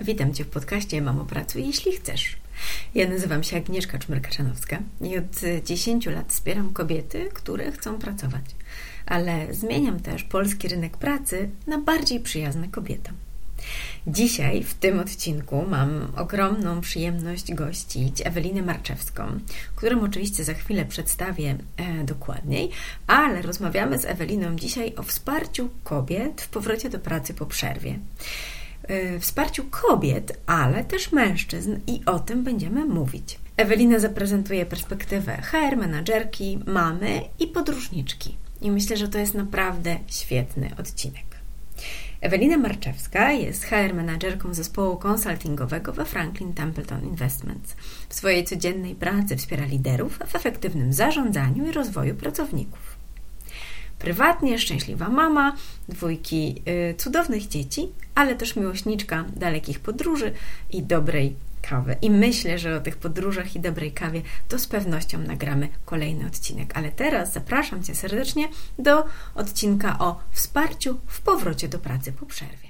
Witam Cię w podcaście Mamo Pracuj, jeśli chcesz. Ja nazywam się Agnieszka Czmerka-Czanowska i od 10 lat wspieram kobiety, które chcą pracować, ale zmieniam też polski rynek pracy na bardziej przyjazny kobietom. Dzisiaj w tym odcinku mam ogromną przyjemność gościć Ewelinę Marczewską, którą oczywiście za chwilę przedstawię e, dokładniej, ale rozmawiamy z Eweliną dzisiaj o wsparciu kobiet w powrocie do pracy po przerwie. Y, wsparciu kobiet, ale też mężczyzn i o tym będziemy mówić. Ewelina zaprezentuje perspektywę HR, menadżerki, mamy i podróżniczki. I myślę, że to jest naprawdę świetny odcinek. Ewelina Marczewska jest HR menadżerką zespołu konsultingowego we Franklin Templeton Investments. W swojej codziennej pracy wspiera liderów w efektywnym zarządzaniu i rozwoju pracowników prywatnie, szczęśliwa mama, dwójki y, cudownych dzieci, ale też miłośniczka dalekich podróży i dobrej kawy. I myślę, że o tych podróżach i dobrej kawie to z pewnością nagramy kolejny odcinek. Ale teraz zapraszam Cię serdecznie do odcinka o wsparciu w powrocie do pracy po przerwie.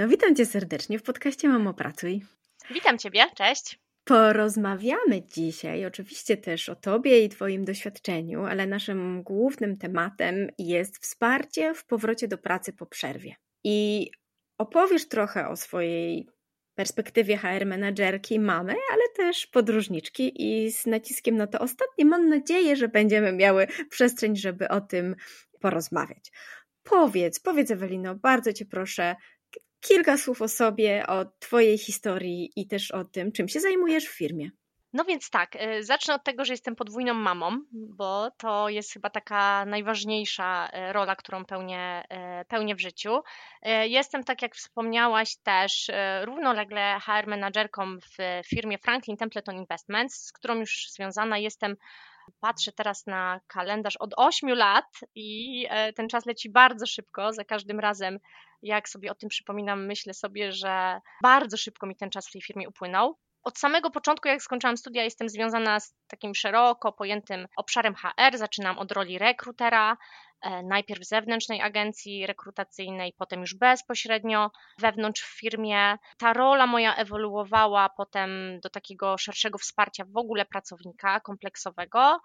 Ewelino. Witam Cię serdecznie w podcaście Mamo Pracuj. Witam Ciebie, cześć. Porozmawiamy dzisiaj oczywiście też o Tobie i Twoim doświadczeniu, ale naszym głównym tematem jest wsparcie w powrocie do pracy po przerwie. I opowiesz trochę o swojej perspektywie HR menadżerki, mamy, ale też podróżniczki i z naciskiem na to ostatnie mam nadzieję, że będziemy miały przestrzeń, żeby o tym porozmawiać. Powiedz, powiedz Ewelino, bardzo Cię proszę, kilka słów o sobie, o Twojej historii i też o tym, czym się zajmujesz w firmie. No więc tak, y, zacznę od tego, że jestem podwójną mamą, bo to jest chyba taka najważniejsza y, rola, którą pełnię, y, pełnię w życiu. Jestem, tak jak wspomniałaś, też równolegle HR menadżerką w firmie Franklin Templeton Investments, z którą już związana jestem Patrzę teraz na kalendarz od 8 lat i e, ten czas leci bardzo szybko. Za każdym razem, jak sobie o tym przypominam, myślę sobie, że bardzo szybko mi ten czas w tej firmie upłynął. Od samego początku, jak skończyłam studia, jestem związana z takim szeroko pojętym obszarem HR. Zaczynam od roli rekrutera, E, najpierw w zewnętrznej agencji rekrutacyjnej, potem już bezpośrednio wewnątrz w firmie. Ta rola moja ewoluowała potem do takiego szerszego wsparcia w ogóle pracownika kompleksowego,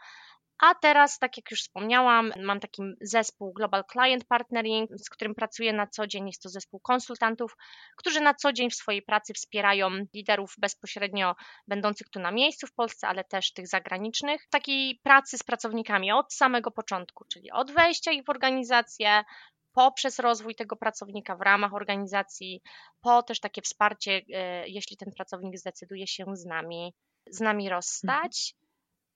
a teraz, tak jak już wspomniałam, mam taki zespół Global Client Partnering, z którym pracuję na co dzień. Jest to zespół konsultantów, którzy na co dzień w swojej pracy wspierają liderów bezpośrednio będących tu na miejscu w Polsce, ale też tych zagranicznych. Takiej pracy z pracownikami od samego początku, czyli od wejścia ich w organizację, poprzez rozwój tego pracownika w ramach organizacji, po też takie wsparcie, e, jeśli ten pracownik zdecyduje się z nami, z nami rozstać.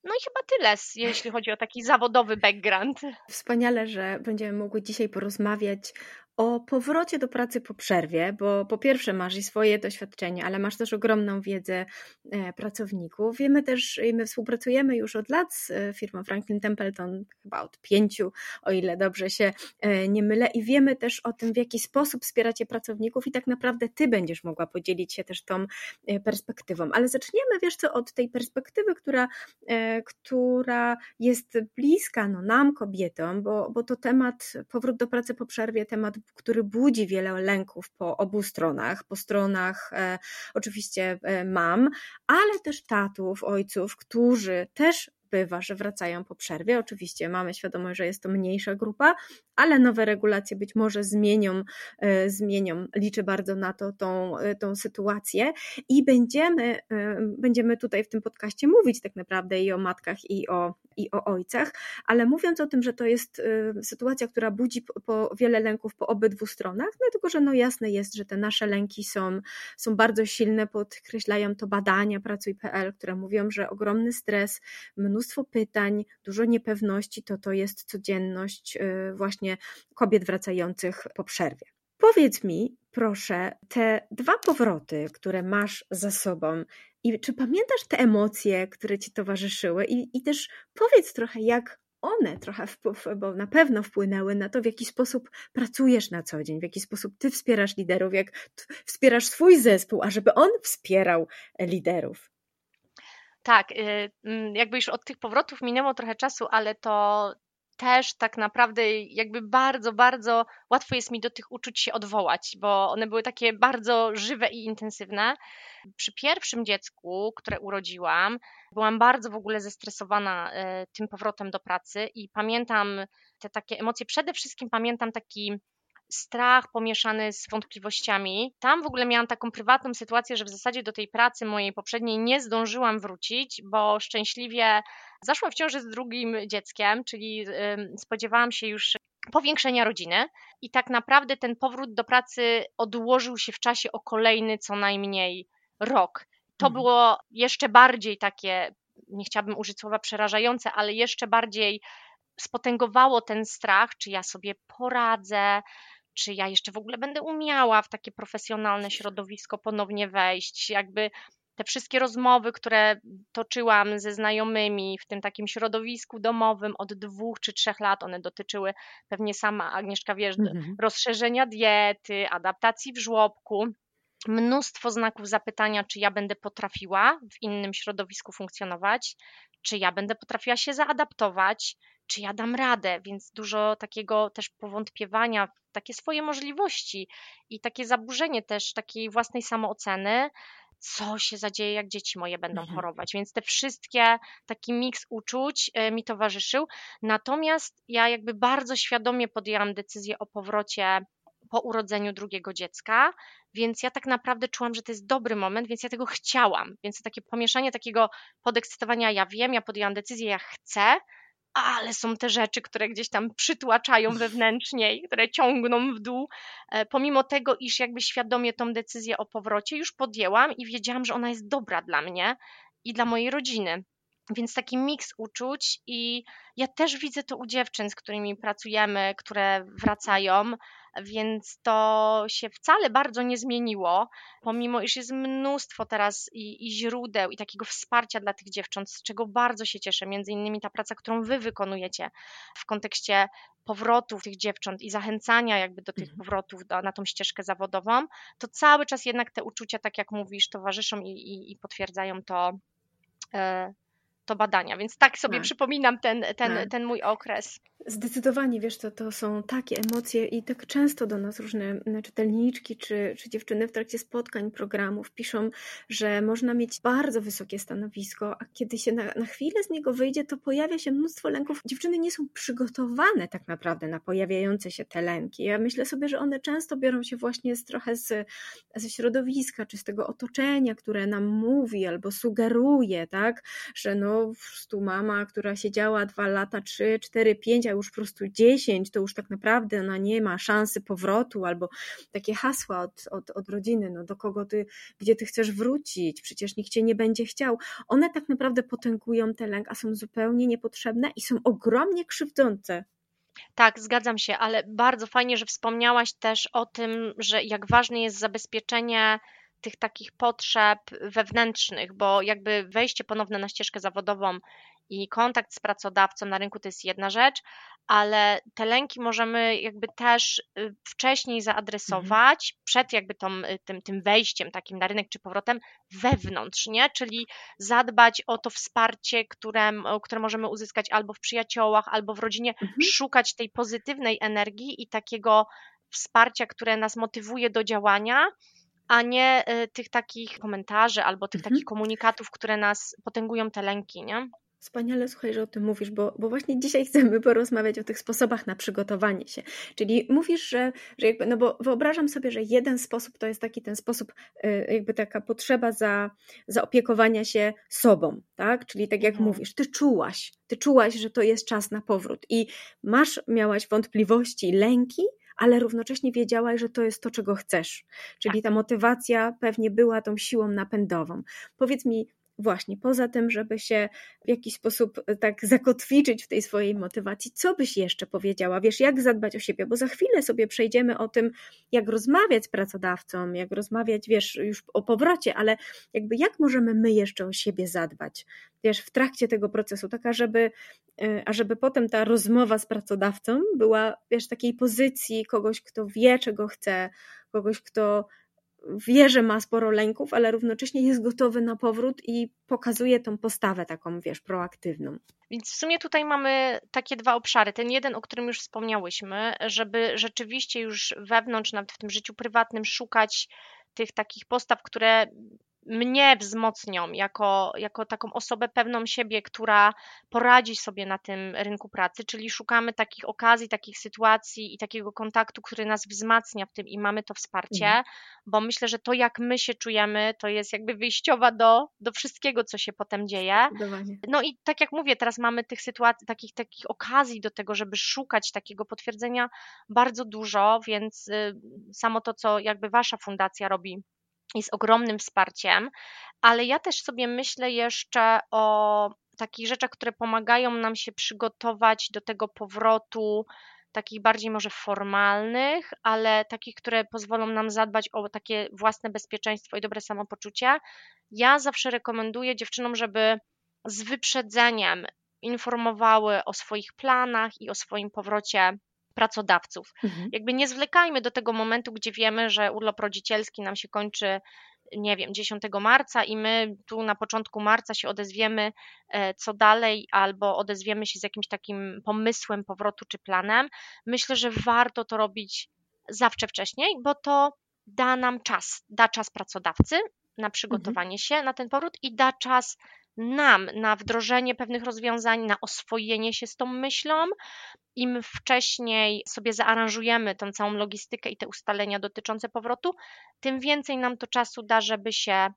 No i chyba tyle, jeśli chodzi o taki zawodowy background. Wspaniale, że będziemy mogły dzisiaj porozmawiać o powrocie do pracy po przerwie, bo po pierwsze masz i swoje doświadczenie, ale masz też ogromną wiedzę e, pracowników. Wiemy też, my współpracujemy już od lat z e, firmą Franklin Templeton, chyba od pięciu, o ile dobrze się e, nie mylę, i wiemy też o tym, w jaki sposób wspieracie pracowników, i tak naprawdę ty będziesz mogła podzielić się też tą perspektywą. Ale zaczniemy, wiesz co, od tej perspektywy, która, która jest bliska no, nam, kobietom, bo, bo to temat powrót do pracy po przerwie, temat który budzi wiele lęków po obu stronach, po stronach e, oczywiście e, mam, ale też tatów, ojców, którzy też bywa, że wracają po przerwie. Oczywiście mamy świadomość, że jest to mniejsza grupa, ale nowe regulacje być może zmienią, e, zmienią. Liczę bardzo na to, tą, e, tą sytuację i będziemy, e, będziemy tutaj w tym podcaście mówić tak naprawdę i o matkach, i o, i o ojcach, ale mówiąc o tym, że to jest sytuacja, która budzi po, po wiele lęków po obydwu stronach, dlatego no że no jasne jest, że te nasze lęki są, są bardzo silne, podkreślają to badania Pracuj.pl, które mówią, że ogromny stres, mnóstwo pytań, dużo niepewności, to to jest codzienność właśnie właśnie kobiet wracających po przerwie. Powiedz mi, proszę, te dwa powroty, które masz za sobą, I czy pamiętasz te emocje, które ci towarzyszyły? I, i też powiedz trochę, jak one trochę, wpływ, bo na pewno wpłynęły na to, w jaki sposób pracujesz na co dzień, w jaki sposób ty wspierasz liderów, jak wspierasz swój zespół, a żeby on wspierał liderów. Tak, y, mm, jakby już od tych powrotów minęło trochę czasu, ale to też tak naprawdę jakby bardzo, bardzo łatwo jest mi do tych uczuć się odwołać, bo one były takie bardzo żywe i intensywne. Przy pierwszym dziecku, które urodziłam, byłam bardzo w ogóle zestresowana e, tym powrotem do pracy i pamiętam te takie emocje. Przede wszystkim pamiętam taki strach pomieszany z wątpliwościami. Tam w ogóle miałam taką prywatną sytuację, że w zasadzie do tej pracy mojej poprzedniej nie zdążyłam wrócić, bo szczęśliwie zaszłam w ciąży z drugim dzieckiem, czyli spodziewałam się już powiększenia rodziny i tak naprawdę ten powrót do pracy odłożył się w czasie o kolejny co najmniej rok. To mhm. było jeszcze bardziej takie, nie chciałabym użyć słowa przerażające, ale jeszcze bardziej spotęgowało ten strach, czy ja sobie poradzę, czy ja jeszcze w ogóle będę umiała w takie profesjonalne środowisko ponownie wejść, jakby te wszystkie rozmowy, które toczyłam ze znajomymi w tym takim środowisku domowym od dwóch czy trzech lat, one dotyczyły pewnie sama Agnieszka wiesz, mhm. rozszerzenia diety, adaptacji w żłobku. Mnóstwo znaków zapytania, czy ja będę potrafiła w innym środowisku funkcjonować, czy ja będę potrafiła się zaadaptować, czy ja dam radę, więc dużo takiego też powątpiewania w takie swoje możliwości i takie zaburzenie też takiej własnej samooceny, co się zadzieje, jak dzieci moje będą mhm. chorować. Więc te wszystkie, taki miks uczuć e, mi towarzyszył. Natomiast ja jakby bardzo świadomie podjęłam decyzję o powrocie po urodzeniu drugiego dziecka, więc ja tak naprawdę czułam, że to jest dobry moment, więc ja tego chciałam. Więc takie pomieszanie takiego podekscytowania, ja wiem, ja podjęłam decyzję, ja chcę, ale są te rzeczy, które gdzieś tam przytłaczają wewnętrznie, które ciągną w dół. E, pomimo tego, iż jakby świadomie tą decyzję o powrocie już podjęłam i wiedziałam, że ona jest dobra dla mnie i dla mojej rodziny. Więc taki miks uczuć i ja też widzę to u dziewczyn, z którymi pracujemy, które wracają, więc to się wcale bardzo nie zmieniło, pomimo iż jest mnóstwo teraz i, i, źródeł i takiego wsparcia dla tych dziewcząt, z czego bardzo się cieszę, między innymi ta praca, którą wy wykonujecie w kontekście powrotów tych dziewcząt i zachęcania jakby do tych mhm. powrotów do, na tą ścieżkę zawodową, to cały czas jednak te uczucia, tak jak mówisz, towarzyszą i, i, i potwierdzają to, e, to badania, więc tak sobie tak. przypominam ten, ten, tak. ten mój okres. Zdecydowanie, wiesz, to, to są takie emocje i tak często do nas różne czytelniczki czy, czy dziewczyny w trakcie spotkań, programów piszą, że można mieć bardzo wysokie stanowisko, a kiedy się na, na chwilę z niego wyjdzie, to pojawia się mnóstwo lęków. Dziewczyny nie są przygotowane tak naprawdę na pojawiające się te lęki. Ja myślę sobie, że one często biorą się właśnie z, trochę z, ze środowiska, czy z tego otoczenia, które nam mówi albo sugeruje, tak, że no po prostu mama, która siedziała dwa lata, trzy, cztery, pięć, a już po prostu dziesięć, to już tak naprawdę ona nie ma szansy powrotu, albo takie hasła od, od, od rodziny, no do kogo ty, gdzie ty chcesz wrócić, przecież nikt cię nie będzie chciał. One tak naprawdę potęgują ten lęk, a są zupełnie niepotrzebne i są ogromnie krzywdzące. Tak, zgadzam się, ale bardzo fajnie, że wspomniałaś też o tym, że jak ważne jest zabezpieczenie tych takich potrzeb wewnętrznych, bo jakby wejście ponowne na ścieżkę zawodową i kontakt z pracodawcą na rynku to jest jedna rzecz, ale te lęki możemy jakby też y, wcześniej zaadresować mhm. przed jakby tą, y, tym, tym wejściem takim na rynek czy powrotem wewnątrz, nie? Czyli zadbać o to wsparcie, które, które możemy uzyskać albo w przyjaciołach, albo w rodzinie, mhm. szukać tej pozytywnej energii i takiego wsparcia, które nas motywuje do działania, a nie y, tych takich komentarzy albo tych mhm. takich komunikatów, które nas potęgują te lęki, nie? Wspaniale, słuchaj, że o tym mówisz, bo, bo właśnie dzisiaj chcemy porozmawiać o tych sposobach na przygotowanie się. Czyli mówisz, że, że jakby, no bo wyobrażam sobie, że jeden sposób to jest taki ten sposób, y, jakby taka potrzeba za, zaopiekowania się sobą, tak? Czyli tak jak mhm. mówisz, ty czułaś, ty czułaś, że to jest czas na powrót i masz, miałaś wątpliwości, lęki, ale równocześnie wiedziałaś, że to jest to, czego chcesz. Czyli ta motywacja pewnie była tą siłą napędową. Powiedz mi, właśnie, poza tym, żeby się w jakiś sposób e, tak zakotwiczyć w tej swojej motywacji, co byś jeszcze powiedziała? Wiesz, jak zadbać o siebie? Bo za chwilę sobie przejdziemy o tym, jak rozmawiać z pracodawcą, jak rozmawiać, wiesz, już o powrocie, ale jakby jak możemy my jeszcze o siebie zadbać? Wiesz, w trakcie tego procesu, taka, żeby, e, a żeby potem ta rozmowa z pracodawcą była, wiesz, takiej pozycji kogoś, kto wie, czego chce, kogoś, kto wie, że ma sporo lęków, ale równocześnie jest gotowy na powrót i pokazuje tą postawę taką, wiesz, proaktywną. Więc w sumie tutaj mamy takie dwa obszary. Ten jeden, o którym już wspomniałyśmy, żeby rzeczywiście już wewnątrz, nawet w tym życiu prywatnym, szukać tych takich postaw, które mnie wzmocnią jako, jako taką osobę pewną siebie, która poradzi sobie na tym rynku pracy, czyli szukamy takich okazji, takich sytuacji i takiego kontaktu, który nas wzmacnia w tym i mamy to wsparcie, mhm. bo myślę, że to jak my się czujemy, to jest jakby wyjściowa do, do wszystkiego, co się potem dzieje. No i tak jak mówię, teraz mamy tych sytuacji, takich, takich okazji do tego, żeby szukać takiego potwierdzenia bardzo dużo, więc y, samo to, co jakby wasza fundacja robi jest ogromnym wsparciem, ale ja też sobie myślę jeszcze o takich rzeczach, które pomagają nam się przygotować do tego powrotu, takich bardziej może formalnych, ale takich, które pozwolą nam zadbać o takie własne bezpieczeństwo i dobre samopoczucie. Ja zawsze rekomenduję dziewczynom, żeby z wyprzedzeniem informowały o swoich planach i o swoim powrocie pracodawców. Mhm. Jakby nie zwlekajmy do tego momentu, gdzie wiemy, że urlop rodzicielski nam się kończy nie wiem, 10 marca i my tu na początku marca się odezwiemy, e, co dalej, albo odezwiemy się z jakimś takim pomysłem powrotu czy planem. Myślę, że warto to robić zawsze wcześniej, bo to da nam czas, da czas pracodawcy na mhm. przygotowanie mhm. się na ten powrót i da czas nam na wdrożenie pewnych rozwiązań, na oswojenie się z tą myślą. Im wcześniej sobie zaaranżujemy tą całą logistykę i te ustalenia dotyczące powrotu, tym więcej nam to czasu da, żeby się,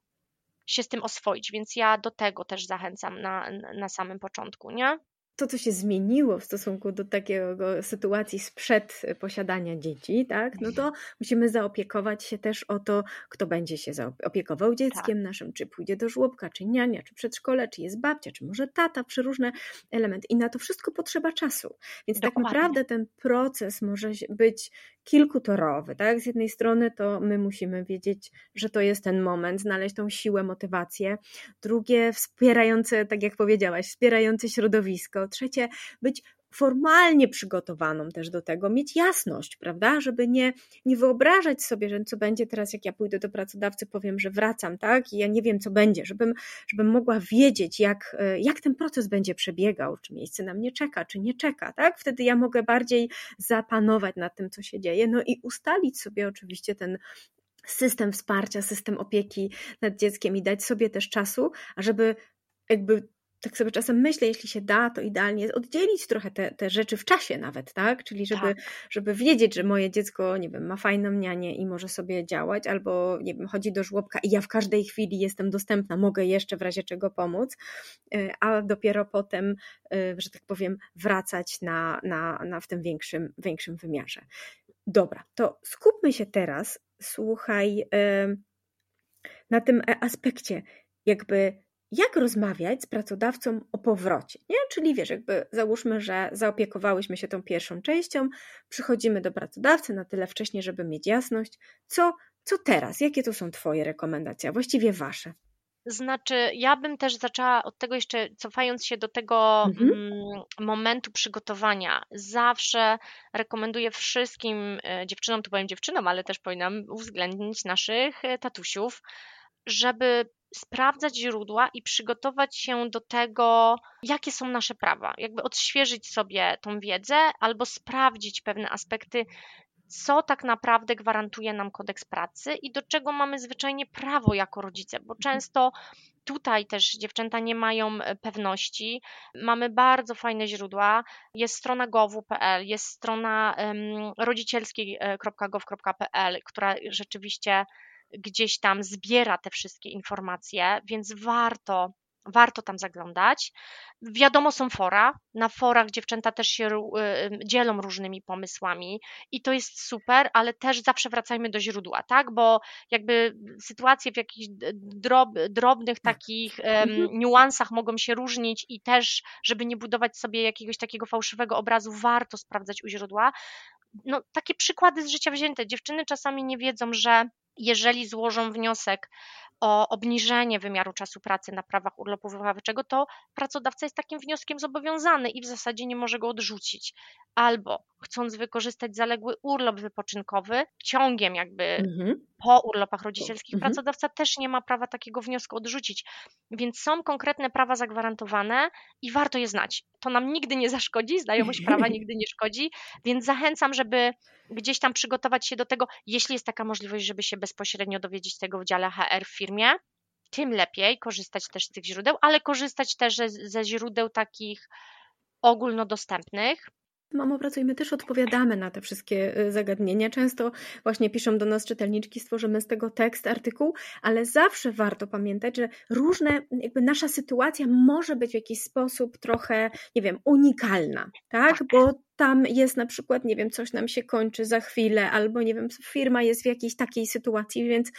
się z tym oswoić. Więc ja do tego też zachęcam na, na samym początku, nie? To, co się zmieniło w stosunku do takiego sytuacji sprzed posiadania dzieci, tak, no to musimy zaopiekować się też o to, kto będzie się opiekował dzieckiem tak. naszym, czy pójdzie do żłobka, czy niania, czy przedszkole, czy jest babcia, czy może tata, różne elementy. I na to wszystko potrzeba czasu. Więc tak Dokładnie. tak naprawdę ten proces może być kilkutorowy, tak? Z jednej strony to my musimy wiedzieć, że to jest ten moment, znaleźć tą siłę, motywację. Drugie, wspierające, tak jak powiedziałaś, wspierające środowisko. Trzecie, być formalnie przygotowaną też do tego, mieć jasność, prawda, żeby nie, nie wyobrażać sobie, że co będzie teraz, jak ja pójdę do pracodawcy, powiem, że wracam, tak, i ja nie wiem, co będzie, żebym, żebym mogła wiedzieć, jak, e, jak ten proces będzie przebiegał, czy miejsce na mnie czeka, czy nie czeka, tak, wtedy ja mogę bardziej zapanować nad tym, co się dzieje, no i ustalić sobie oczywiście ten system wsparcia, system opieki nad dzieckiem i dać sobie też czasu, ażeby jakby tak sobie czasem myślę, jeśli się da, to idealnie jest oddzielić trochę te, te rzeczy w czasie nawet, tak? Czyli żeby, tak. żeby wiedzieć, że moje dziecko, nie wiem, ma fajną nianię i może sobie działać, albo nie wiem, chodzi do żłobka i ja w każdej chwili jestem dostępna, mogę jeszcze w razie czego pomóc, y, a dopiero potem, y, że tak powiem, wracać na, na, na w tym większym, większym wymiarze. Dobra, to skupmy się teraz, słuchaj, y, na tym aspekcie jakby jak rozmawiać z pracodawcą o powrocie, nie? Czyli wiesz, jakby załóżmy, że zaopiekowałyśmy się tą pierwszą częścią, przychodzimy do pracodawcy na tyle wcześnie, żeby mieć jasność, co, co teraz, jakie to są Twoje rekomendacje, a właściwie Wasze? Znaczy, ja bym też zaczęła od tego jeszcze, cofając się do tego mhm. Mm, momentu przygotowania. Zawsze rekomenduję wszystkim e, dziewczynom, tu powiem dziewczynom, ale też powinnam uwzględnić naszych e, tatusiów, żeby sprawdzać źródła i przygotować się do tego, jakie są nasze prawa. Jakby odświeżyć sobie tą wiedzę albo sprawdzić pewne aspekty, co tak naprawdę gwarantuje nam kodeks pracy i do czego mamy zwyczajnie prawo jako rodzice, bo często tutaj też dziewczęta nie mają e, pewności. Mamy bardzo fajne źródła. Jest strona gowu.pl, jest strona rodzicielskiej.gov.pl, która rzeczywiście gdzieś tam zbiera te wszystkie informacje, więc warto warto tam zaglądać. Wiadomo, są fora. Na forach dziewczęta też się y, dzielą różnymi pomysłami i to jest super, ale też zawsze wracajmy do źródła, tak? Bo jakby sytuacje w jakichś drob, drobnych tak. takich um, niuansach mogą się różnić i też, żeby nie budować sobie jakiegoś takiego fałszywego obrazu, warto sprawdzać u źródła. No, takie przykłady z życia wzięte. Dziewczyny czasami nie wiedzą, że jeżeli złożą wniosek o obniżenie wymiaru czasu pracy na prawach urlopu wychowawczego, to pracodawca jest takim wnioskiem zobowiązany i w zasadzie nie może go odrzucić. Albo chcąc wykorzystać zaległy urlop wypoczynkowy, ciągiem jakby mhm. po urlopach rodzicielskich, mhm. pracodawca też nie ma prawa takiego wniosku odrzucić. Więc są konkretne prawa zagwarantowane i warto je znać. To nam nigdy nie zaszkodzi, znajomość prawa nigdy nie szkodzi, więc zachęcam, żeby gdzieś tam przygotować się do tego, jeśli jest taka możliwość, żeby się bezpośrednio dowiedzieć tego w dziale HR w firmie, tym lepiej korzystać też z tych źródeł, ale korzystać też ze, ze źródeł takich ogólnodostępnych, Mamo Pracujmy też odpowiadamy na te wszystkie y, zagadnienia. Często właśnie piszą do nas czytelniczki, stworzymy z tego tekst, artykuł, ale zawsze warto pamiętać, że różne, jakby nasza sytuacja może być w jakiś sposób trochę, nie wiem, unikalna, tak? tak. Bo tam jest na przykład, nie wiem, coś nam się kończy za chwilę, albo nie wiem, firma jest w jakiejś takiej sytuacji, więc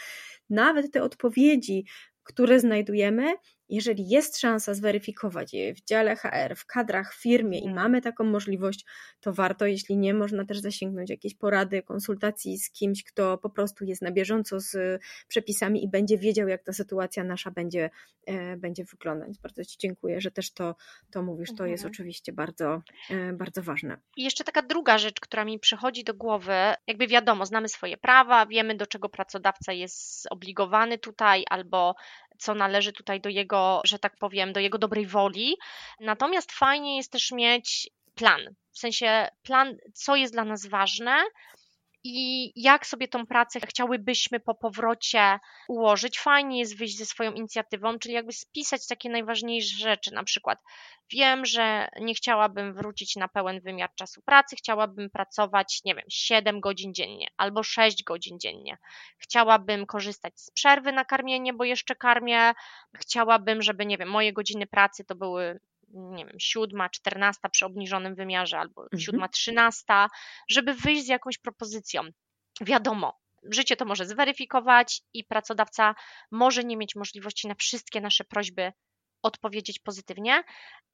nawet te odpowiedzi, które znajdujemy, jeżeli jest szansa zweryfikować je w dziale HR, w kadrach, w firmie i mamy taką możliwość, to warto, jeśli nie, można też zasięgnąć jakiejś porady, konsultacji z kimś, kto po prostu jest na bieżąco z przepisami i będzie wiedział, jak ta sytuacja nasza będzie, e, będzie wyglądać. Bardzo Ci dziękuję, że też to, to mówisz. To jest mhm. oczywiście bardzo, e, bardzo ważne. I jeszcze taka druga rzecz, która mi przychodzi do głowy, jakby wiadomo, znamy swoje prawa, wiemy, do czego pracodawca jest zobligowany tutaj, albo co należy tutaj do jego, że tak powiem, do jego dobrej woli. Natomiast fajnie jest też mieć plan, w sensie plan, co jest dla nas ważne, i jak sobie tą pracę chciałybyśmy po powrocie ułożyć. Fajnie jest wyjść ze swoją inicjatywą, czyli jakby spisać takie najważniejsze rzeczy, na przykład wiem, że nie chciałabym wrócić na pełen wymiar czasu pracy, chciałabym pracować, nie wiem, 7 godzin dziennie albo 6 godzin dziennie. Chciałabym korzystać z przerwy na karmienie, bo jeszcze karmię. Chciałabym, żeby, nie wiem, moje godziny pracy to były nie wiem, siódma, czternasta przy obniżonym wymiarze albo mhm. siódma, trzynasta, żeby wyjść z jakąś propozycją. Wiadomo, życie to może zweryfikować i pracodawca może nie mieć możliwości na wszystkie nasze prośby odpowiedzieć pozytywnie,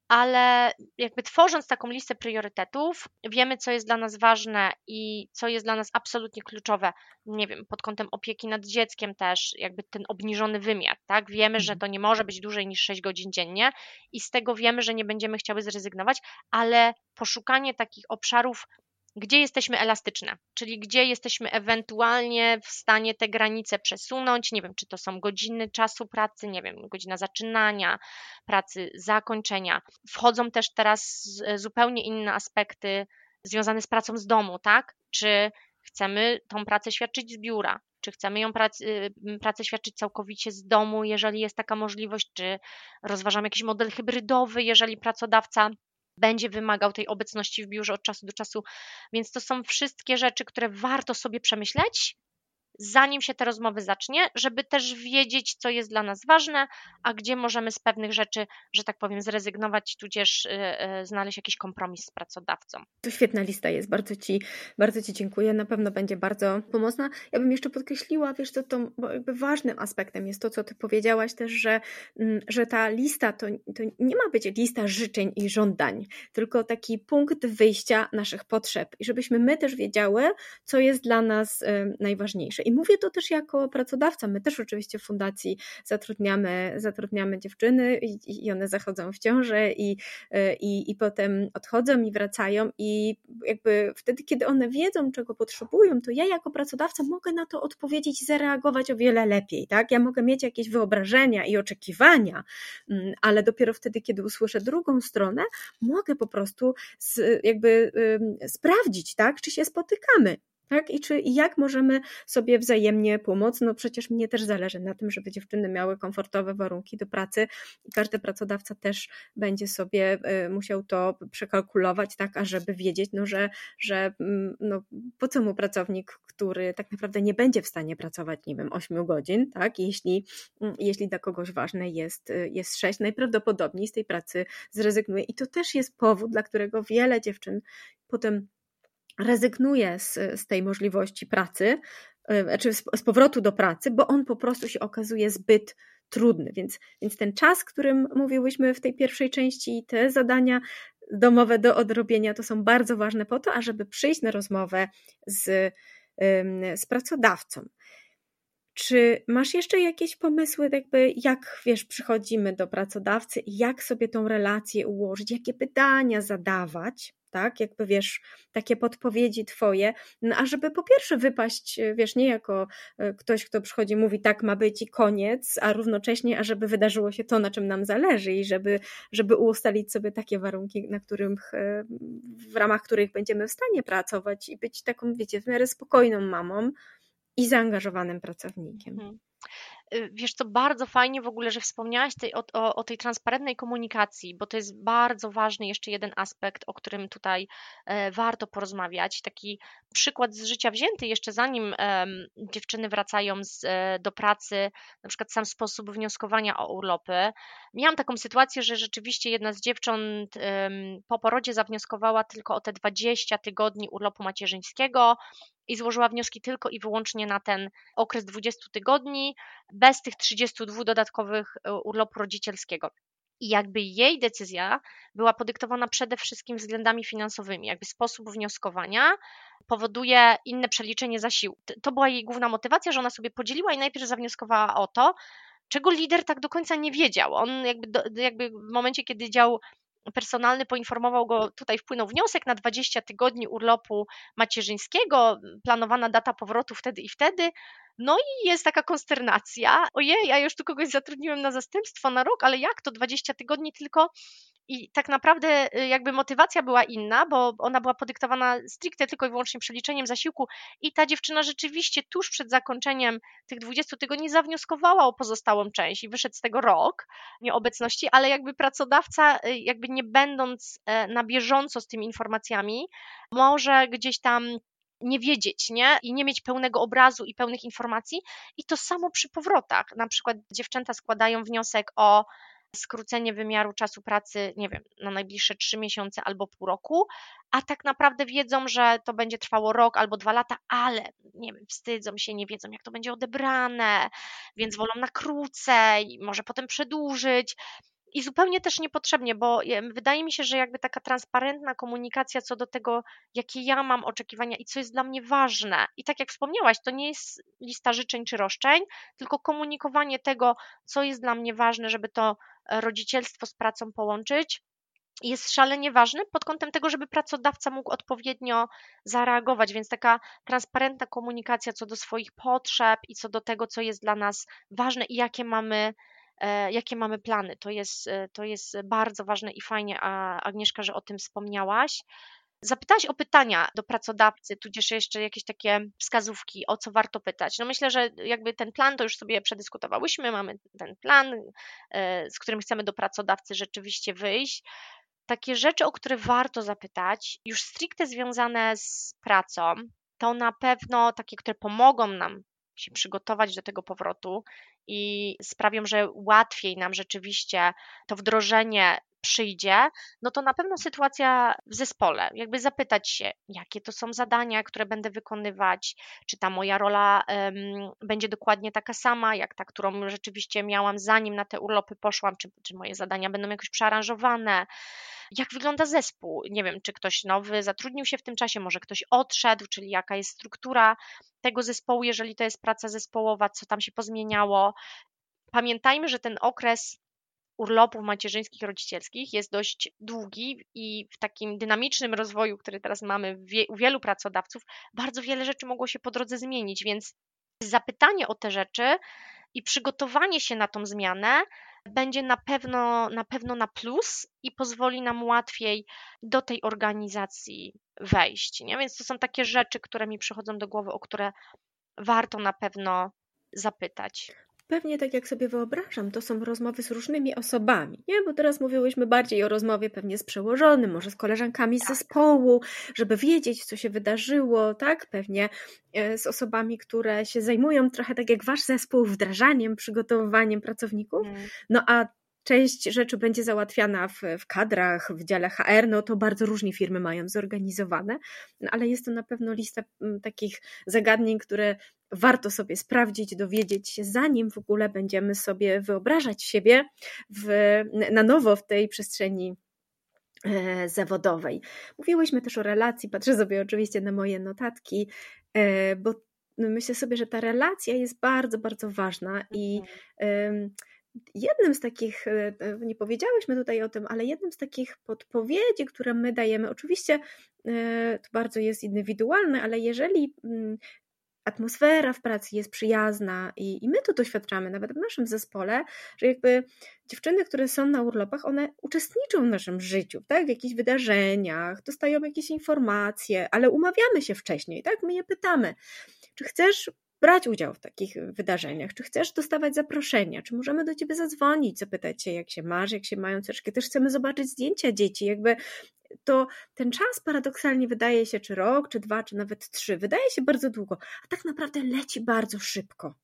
ale jakby tworząc taką listę priorytetów, wiemy, co jest dla nas ważne i co jest dla nas absolutnie kluczowe, nie wiem, pod kątem opieki nad dzieckiem też, jakby ten obniżony wymiar, tak? Wiemy, że mhm. to nie może być dłużej niż 6 godzin dziennie i z tego wiemy, że nie będziemy chciały zrezygnować, ale poszukanie takich obszarów gdzie jesteśmy elastyczne, czyli gdzie jesteśmy ewentualnie w stanie te granice przesunąć. Nie wiem, czy to są godziny czasu pracy, nie wiem, godzina zaczynania pracy, zakończenia. Wchodzą też teraz zupełnie inne aspekty związane z pracą z domu, tak? Czy chcemy tą pracę świadczyć z biura, czy chcemy ją pracy, pracę świadczyć całkowicie z domu, jeżeli jest taka możliwość, czy rozważamy jakiś model hybrydowy, jeżeli pracodawca będzie wymagał tej obecności w biurze od czasu do czasu. Więc to są wszystkie rzeczy, które warto sobie przemyśleć, zanim się te rozmowy zacznie, żeby też wiedzieć, co jest dla nas ważne, a gdzie możemy z pewnych rzeczy, że tak powiem, zrezygnować, tudzież yy, znaleźć jakiś kompromis z pracodawcą. To świetna lista jest, bardzo Ci, bardzo Ci dziękuję, na pewno będzie bardzo pomocna. Ja bym jeszcze podkreśliła, wiesz, to, to ważnym aspektem jest to, co Ty powiedziałaś też, że, mm, że ta lista to, to nie ma być lista życzeń i żądań, tylko taki punkt wyjścia naszych potrzeb i żebyśmy my też wiedziały, co jest dla nas najważniejsze. I mówię to też jako pracodawca. My też oczywiście w fundacji zatrudniamy, zatrudniamy dziewczyny i, i one zachodzą w ciążę i, i, i potem odchodzą i wracają i jakby wtedy, kiedy one wiedzą, czego potrzebują, to ja jako pracodawca mogę na to odpowiedzieć i zareagować o wiele lepiej, tak? Ja mogę mieć jakieś wyobrażenia i oczekiwania, mm, ale dopiero wtedy, kiedy usłyszę drugą stronę, mogę po prostu z, jakby sprawdzić, tak? Czy się spotykamy tak? I czy i jak możemy sobie wzajemnie pomóc? No przecież mnie też zależy na tym, żeby dziewczyny miały komfortowe warunki do pracy i każdy pracodawca też będzie sobie y, musiał to przekalkulować, tak, ażeby wiedzieć, no, że, że mm, no, po co mu pracownik, który tak naprawdę nie będzie w stanie pracować, nie wiem, 8 godzin, tak, jeśli, mm, jeśli dla kogoś ważne jest, y, jest 6, najprawdopodobniej z tej pracy zrezygnuje. I to też jest powód, dla którego wiele dziewczyn potem rezygnuje z, z tej możliwości pracy, czy znaczy z powrotu do pracy, bo on po prostu się okazuje zbyt trudny. Więc, więc ten czas, którym mówiłyśmy w tej pierwszej części, te zadania domowe do odrobienia, to są bardzo ważne po to, ażeby przyjść na rozmowę z, z pracodawcą. Czy masz jeszcze jakieś pomysły, jakby jak wiesz, przychodzimy do pracodawcy i jak sobie tą relację ułożyć, jakie pytania zadawać? Tak? Jakby wiesz, takie podpowiedzi twoje, no, a żeby po pierwsze wypaść, wiesz, nie jako e, ktoś, kto przychodzi, mówi tak ma być i koniec, a równocześnie, a żeby wydarzyło się to, na czym nam zależy i żeby, żeby ustalić sobie takie warunki, na których, e, w ramach których będziemy w stanie pracować i być taką, wiecie, w miarę spokojną mamą i zaangażowanym pracownikiem. Hmm. Y, wiesz co, bardzo fajnie w ogóle, że wspomniałaś tej, o, o, o, tej transparentnej komunikacji, bo to jest bardzo ważny jeszcze jeden aspekt, o którym tutaj e, warto porozmawiać. Taki przykład z życia wzięty, jeszcze zanim e, dziewczyny wracają z, e, do pracy, na przykład sam sposób wnioskowania o urlopy. Miałam taką sytuację, że rzeczywiście jedna z dziewcząt po porodzie zawnioskowała tylko o te 20 tygodni urlopu macierzyńskiego, i złożyła wnioski tylko i wyłącznie na ten okres 20 tygodni, bez tych 32 dodatkowych e, urlopu rodzicielskiego. I jakby jej decyzja była podyktowana przede wszystkim względami finansowymi, jakby sposób wnioskowania powoduje inne przeliczenie zasiłku. To była jej główna motywacja, że ona sobie podzieliła i najpierw zawnioskowała o to, czego lider tak do końca nie wiedział. On jakby, jakby w momencie, kiedy dział personalny poinformował go, tutaj wpłynął wniosek na 20 tygodni urlopu macierzyńskiego, planowana data powrotu wtedy i wtedy. No i jest taka konsternacja. Ojej, ja już tu kogoś zatrudniłem na zastępstwo na rok, ale jak to 20 tygodni tylko? I tak naprawdę y, jakby motywacja była inna, bo ona była podyktowana stricte tylko i wyłącznie przeliczeniem zasiłku i ta dziewczyna rzeczywiście tuż przed zakończeniem tych 20 tygodni zawnioskowała o pozostałą część i wyszedł z tego rok nieobecności, ale jakby pracodawca, y, jakby nie będąc e, na bieżąco z tymi informacjami, może gdzieś tam nie wiedzieć, nie? I nie mieć pełnego obrazu i pełnych informacji. I to samo przy powrotach. Na przykład dziewczęta składają wniosek o skrócenie wymiaru czasu pracy, nie wiem, na najbliższe trzy miesiące albo pół roku, a tak naprawdę wiedzą, że to będzie trwało rok albo dwa lata, ale nie wiem, wstydzą się, nie wiedzą, jak to będzie odebrane, więc wolą na krócej, może potem przedłużyć. I zupełnie też niepotrzebnie, bo wydaje mi się, że jakby taka transparentna komunikacja co do tego, jakie ja mam oczekiwania i co jest dla mnie ważne. I tak jak wspomniałaś, to nie jest lista życzeń czy roszczeń, tylko komunikowanie tego, co jest dla mnie ważne, żeby to e, rodzicielstwo z pracą połączyć jest szalenie ważny pod kątem tego, żeby pracodawca mógł odpowiednio zareagować, więc taka transparentna komunikacja co do swoich potrzeb i co do tego, co jest dla nas ważne i jakie mamy jakie mamy plany. To jest, e, to jest bardzo ważne i fajnie, Agnieszka, że o tym wspomniałaś. Zapytałaś o pytania do pracodawcy, tudzież jeszcze jakieś takie wskazówki, o co warto pytać. No myślę, że jakby ten plan to już sobie przedyskutowałyśmy, mamy ten plan, e, z którym chcemy do pracodawcy rzeczywiście wyjść. Takie rzeczy, o które warto zapytać, już stricte związane z pracą, to na pewno takie, które pomogą nam się przygotować do tego powrotu i sprawią, że łatwiej nam rzeczywiście to wdrożenie przyjdzie, no to na pewno sytuacja w zespole, jakby zapytać się, jakie to są zadania, które będę wykonywać, czy ta moja rola um, będzie dokładnie taka sama, jak ta, którą rzeczywiście miałam zanim na te urlopy poszłam, czy, czy moje zadania będą jakoś przearanżowane, jak wygląda zespół. Nie wiem, czy ktoś nowy zatrudnił się w tym czasie, może ktoś odszedł, czyli jaka jest struktura tego zespołu, jeżeli to jest praca zespołowa, co tam się pozmieniało. Pamiętajmy, że ten okres urlopów macierzyńskich, rodzicielskich jest dość długi i w takim dynamicznym rozwoju, który teraz mamy u wielu pracodawców, bardzo wiele rzeczy mogło się po drodze zmienić, więc zapytanie o te rzeczy i przygotowanie się na tą zmianę będzie na pewno, na pewno na plus i pozwoli nam łatwiej do tej organizacji wejść. Nie? Więc to są takie rzeczy, które mi przychodzą do głowy, o które warto na pewno zapytać. Pewnie tak jak sobie wyobrażam, to są rozmowy z różnymi osobami, nie? Bo teraz mówiłyśmy bardziej o rozmowie pewnie z przełożonym, może z koleżankami z tak. zespołu, żeby wiedzieć, co się wydarzyło, tak? Pewnie e, z osobami, które się zajmują trochę tak jak wasz zespół wdrażaniem, przygotowywaniem pracowników. Mm. No a część rzeczy będzie załatwiana w, w, kadrach, w dziale HR, no to bardzo różnie firmy mają zorganizowane, no ale jest to na pewno lista mm, takich zagadnień, które warto sobie sprawdzić, dowiedzieć się, zanim w ogóle będziemy sobie wyobrażać siebie w, na nowo w tej przestrzeni e, zawodowej. Mówiłyśmy też o relacji, patrzę sobie oczywiście na moje notatki, e, bo myślę sobie, że ta relacja jest bardzo, bardzo ważna i mhm. Jednym z takich, e, nie powiedziałyśmy tutaj o tym, ale jednym z takich podpowiedzi, które my dajemy, oczywiście to bardzo jest indywidualne, ale jeżeli mm, atmosfera w pracy jest przyjazna i, i my to doświadczamy nawet w naszym zespole, że jakby dziewczyny, które są na urlopach, one uczestniczą w naszym życiu, tak? w jakichś wydarzeniach, dostają jakieś informacje, ale umawiamy się wcześniej, tak? My je pytamy, czy chcesz brać udział w takich wydarzeniach, czy chcesz dostawać zaproszenia, czy możemy do ciebie zadzwonić, zapytać się, jak się masz, jak się mają córeczki. Też chcemy zobaczyć zdjęcia dzieci, jakby to ten czas paradoksalnie wydaje się, czy rok, czy dwa, czy nawet trzy, wydaje się bardzo długo, a tak naprawdę leci bardzo szybko.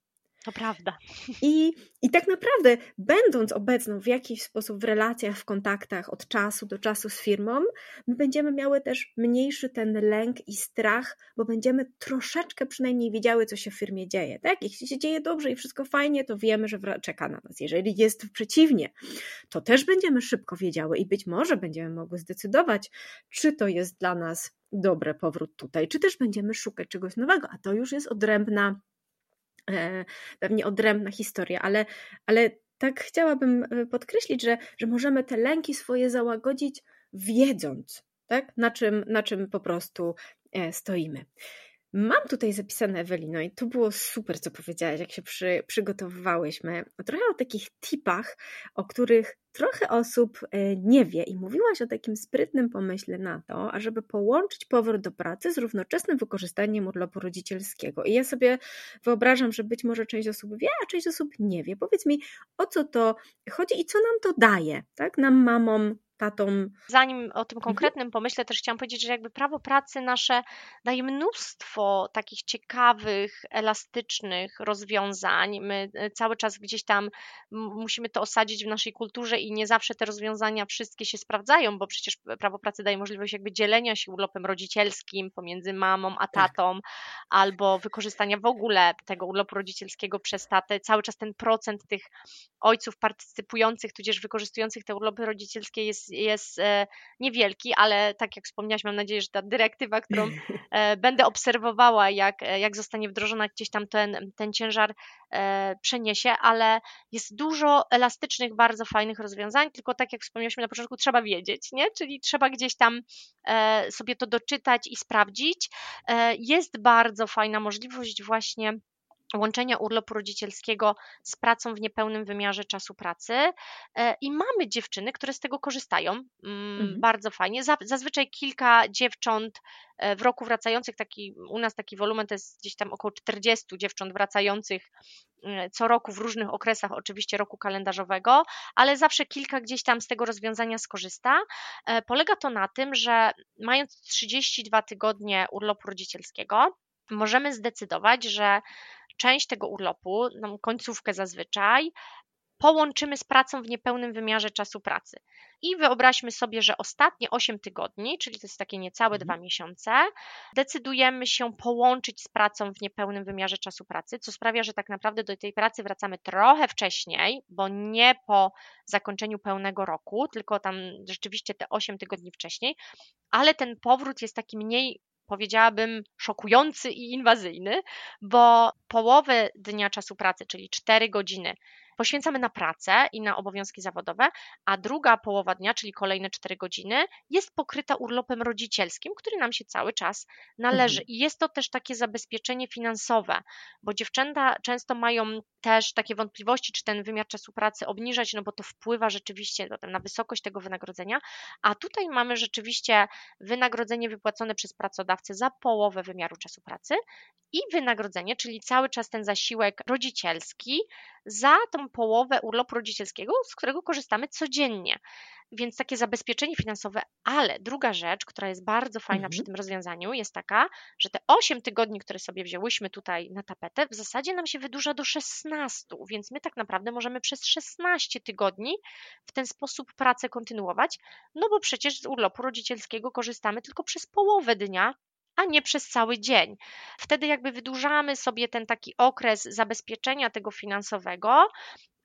To prawda. I, I tak naprawdę, będąc obecną w jakiś sposób w relacjach, w kontaktach od czasu do czasu z firmą, my będziemy miały też mniejszy ten lęk i strach, bo będziemy troszeczkę przynajmniej wiedziały, co się w firmie dzieje. Tak? Jeśli się dzieje dobrze i wszystko fajnie, to wiemy, że czeka na nas. Jeżeli jest przeciwnie, to też będziemy szybko wiedziały i być może będziemy mogły zdecydować, czy to jest dla nas dobre powrót tutaj, czy też będziemy szukać czegoś nowego, a to już jest odrębna pewnie odrębna historia, ale, ale tak chciałabym e, podkreślić, że, że możemy te lęki swoje załagodzić, wiedząc, tak, na, czym, na czym po prostu e, stoimy. Mam tutaj zapisane, Ewelino, i to było super, co powiedziałaś, jak się przy, przygotowywałyśmy. Trochę o takich tipach, o których trochę osób e, nie wie i mówiłaś o takim sprytnym pomyśle na to, ażeby połączyć powrót do pracy z równoczesnym wykorzystaniem urlopu rodzicielskiego. I ja sobie wyobrażam, że być może część osób wie, a część osób nie wie. Powiedz mi, o co to chodzi i co nam to daje, tak, nam mamom, tatą. Zanim o tym mhm. konkretnym mhm. pomyślę, też chciałam powiedzieć, że jakby prawo pracy nasze daje mnóstwo takich ciekawych, elastycznych rozwiązań. My e, cały czas gdzieś tam musimy to osadzić w naszej kulturze i nie zawsze te rozwiązania wszystkie się sprawdzają, bo przecież prawo pracy daje możliwość jakby dzielenia się urlopem rodzicielskim pomiędzy mamą a tak. tatą, tak. albo wykorzystania w ogóle tego urlopu rodzicielskiego przez tatę. Cały czas ten procent tych ojców partycypujących, tudzież wykorzystujących te urlopy rodzicielskie jest jest, e, niewielki, ale tak jak wspomniałaś, mam nadzieję, że ta dyrektywa, którą e, będę obserwowała, jak, jak zostanie wdrożona, gdzieś tam ten, ten ciężar przeniesie, ale jest dużo elastycznych, bardzo fajnych rozwiązań, tylko tak jak wspomnieliśmy na początku, trzeba wiedzieć, nie? czyli trzeba gdzieś tam sobie to doczytać i sprawdzić. Jest bardzo fajna możliwość właśnie łączenia urlopu rodzicielskiego z pracą w niepełnym wymiarze czasu pracy e, i mamy dziewczyny, które z tego korzystają mm, mhm. bardzo fajnie. Zazwyczaj kilka dziewcząt e, w roku wracających, taki, u nas taki wolumen to jest gdzieś tam około 40 dziewcząt wracających e, co roku w różnych okresach, oczywiście roku kalendarzowego, ale zawsze kilka gdzieś tam z tego rozwiązania skorzysta. Polega to na tym, że mając 32 tygodnie urlopu rodzicielskiego, możemy zdecydować, że część tego urlopu, no, końcówkę zazwyczaj, połączymy z pracą w niepełnym wymiarze czasu pracy. I wyobraźmy sobie, że ostatnie 8 tygodni, czyli to jest takie niecałe mhm. dwa miesiące, decydujemy się połączyć z pracą w niepełnym wymiarze czasu pracy, co sprawia, że tak naprawdę do tej pracy wracamy trochę wcześniej, bo nie po zakończeniu pełnego roku, tylko tam rzeczywiście te 8 tygodni wcześniej, ale ten powrót jest taki mniej powiedziałabym, szokujący i inwazyjny, bo połowę dnia czasu pracy, czyli 4 godziny, poświęcamy na pracę i na obowiązki zawodowe, a druga połowa dnia, czyli kolejne 4 godziny, jest pokryta urlopem rodzicielskim, który nam się cały czas należy. Mhm. I jest to też takie zabezpieczenie finansowe, bo dziewczęta często mają też takie wątpliwości, czy ten wymiar czasu pracy obniżać, no bo to wpływa rzeczywiście na wysokość tego wynagrodzenia, a tutaj mamy rzeczywiście wynagrodzenie wypłacone przez pracodawcę za połowę wymiaru czasu pracy i wynagrodzenie, czyli cały czas ten zasiłek rodzicielski za tą połowę urlopu rodzicielskiego, z którego korzystamy codziennie. Więc takie zabezpieczenie finansowe, ale druga rzecz, która jest bardzo fajna mhm. przy tym rozwiązaniu, jest taka, że te 8 tygodni, które sobie wzięłyśmy tutaj na tapetę, w zasadzie nam się wydłuża do 16, więc my tak naprawdę możemy przez 16 tygodni w ten sposób pracę kontynuować, no bo przecież z urlopu rodzicielskiego korzystamy tylko przez połowę dnia, a nie przez cały dzień. Wtedy jakby wydłużamy sobie ten taki okres zabezpieczenia tego finansowego,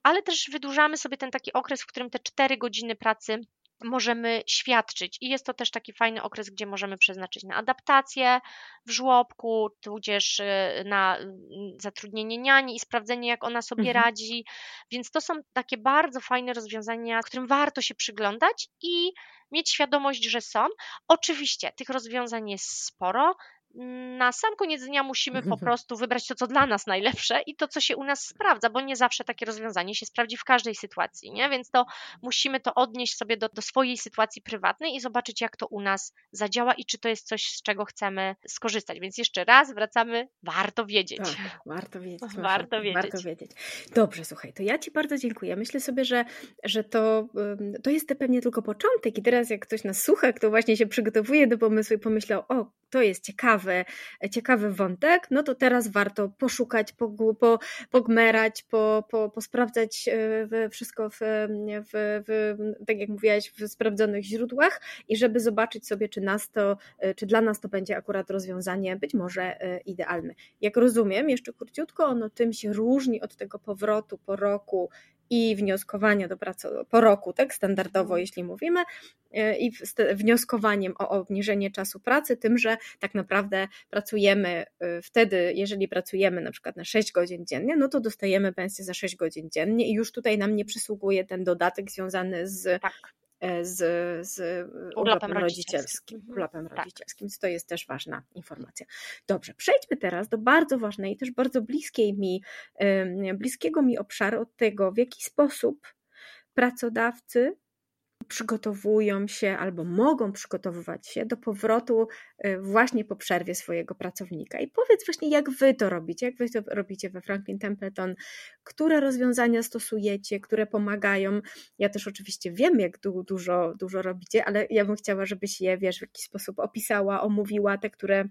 ale też wydłużamy sobie ten taki okres, w którym te 4 godziny pracy możemy świadczyć. I jest to też taki fajny okres, gdzie możemy przeznaczyć na adaptację w żłobku, tudzież y, na mm, zatrudnienie niani i sprawdzenie, jak ona sobie mhm. radzi. Więc to są takie bardzo fajne rozwiązania, którym warto się przyglądać i mieć świadomość, że są. Oczywiście tych rozwiązań jest sporo na sam koniec dnia musimy po prostu wybrać to, co dla nas najlepsze i to, co się u nas sprawdza, bo nie zawsze takie rozwiązanie się sprawdzi w każdej sytuacji, nie? Więc to musimy to odnieść sobie do, do swojej sytuacji prywatnej i zobaczyć, jak to u nas zadziała i czy to jest coś, z czego chcemy skorzystać. Więc jeszcze raz wracamy, warto wiedzieć. Tak, warto wiedzieć. Warto wiedzieć. Warto wiedzieć. Dobrze, słuchaj, to ja Ci bardzo dziękuję. Myślę sobie, że, że to, to jest pewnie tylko początek i teraz jak ktoś nas słucha, kto właśnie się przygotowuje do pomysłu i pomyślał, o, to jest ciekawy, ciekawy wątek, no to teraz warto poszukać, po, pogmerać, po, po, posprawdzać e, wszystko w, w, w, tak jak mówiłaś, w sprawdzonych źródłach i żeby zobaczyć sobie, czy nas to, e, czy dla nas to będzie akurat rozwiązanie być może e, idealne. Jak rozumiem, jeszcze króciutko, ono tym się różni od tego powrotu po roku i wnioskowania do pracy po roku, tak standardowo, mhm. jeśli mówimy, e, i wnioskowaniem o obniżenie czasu pracy, tym, że tak naprawdę pracujemy e, wtedy, jeżeli pracujemy na przykład na 6 godzin dziennie, no to dostajemy pensję za 6 godzin dziennie i już tutaj nam nie przysługuje ten dodatek związany z tak. E, z, z urlopem rodzicielskim. Mhm. Urlopem tak. rodzicielskim, to jest też ważna informacja. Dobrze, przejdźmy teraz do bardzo ważnej, też bardzo bliskiej mi, bliskiego mi obszaru od tego, w jaki sposób pracodawcy przygotowują się albo mogą przygotowywać się do powrotu y, właśnie po przerwie swojego pracownika. I powiedz właśnie, jak wy to robicie, jak wy to robicie we Franklin Templeton, które rozwiązania stosujecie, które pomagają. Ja też oczywiście wiem, jak du dużo, dużo robicie, ale ja bym chciała, żebyś je, wiesz, w jakiś sposób opisała, omówiła, te, które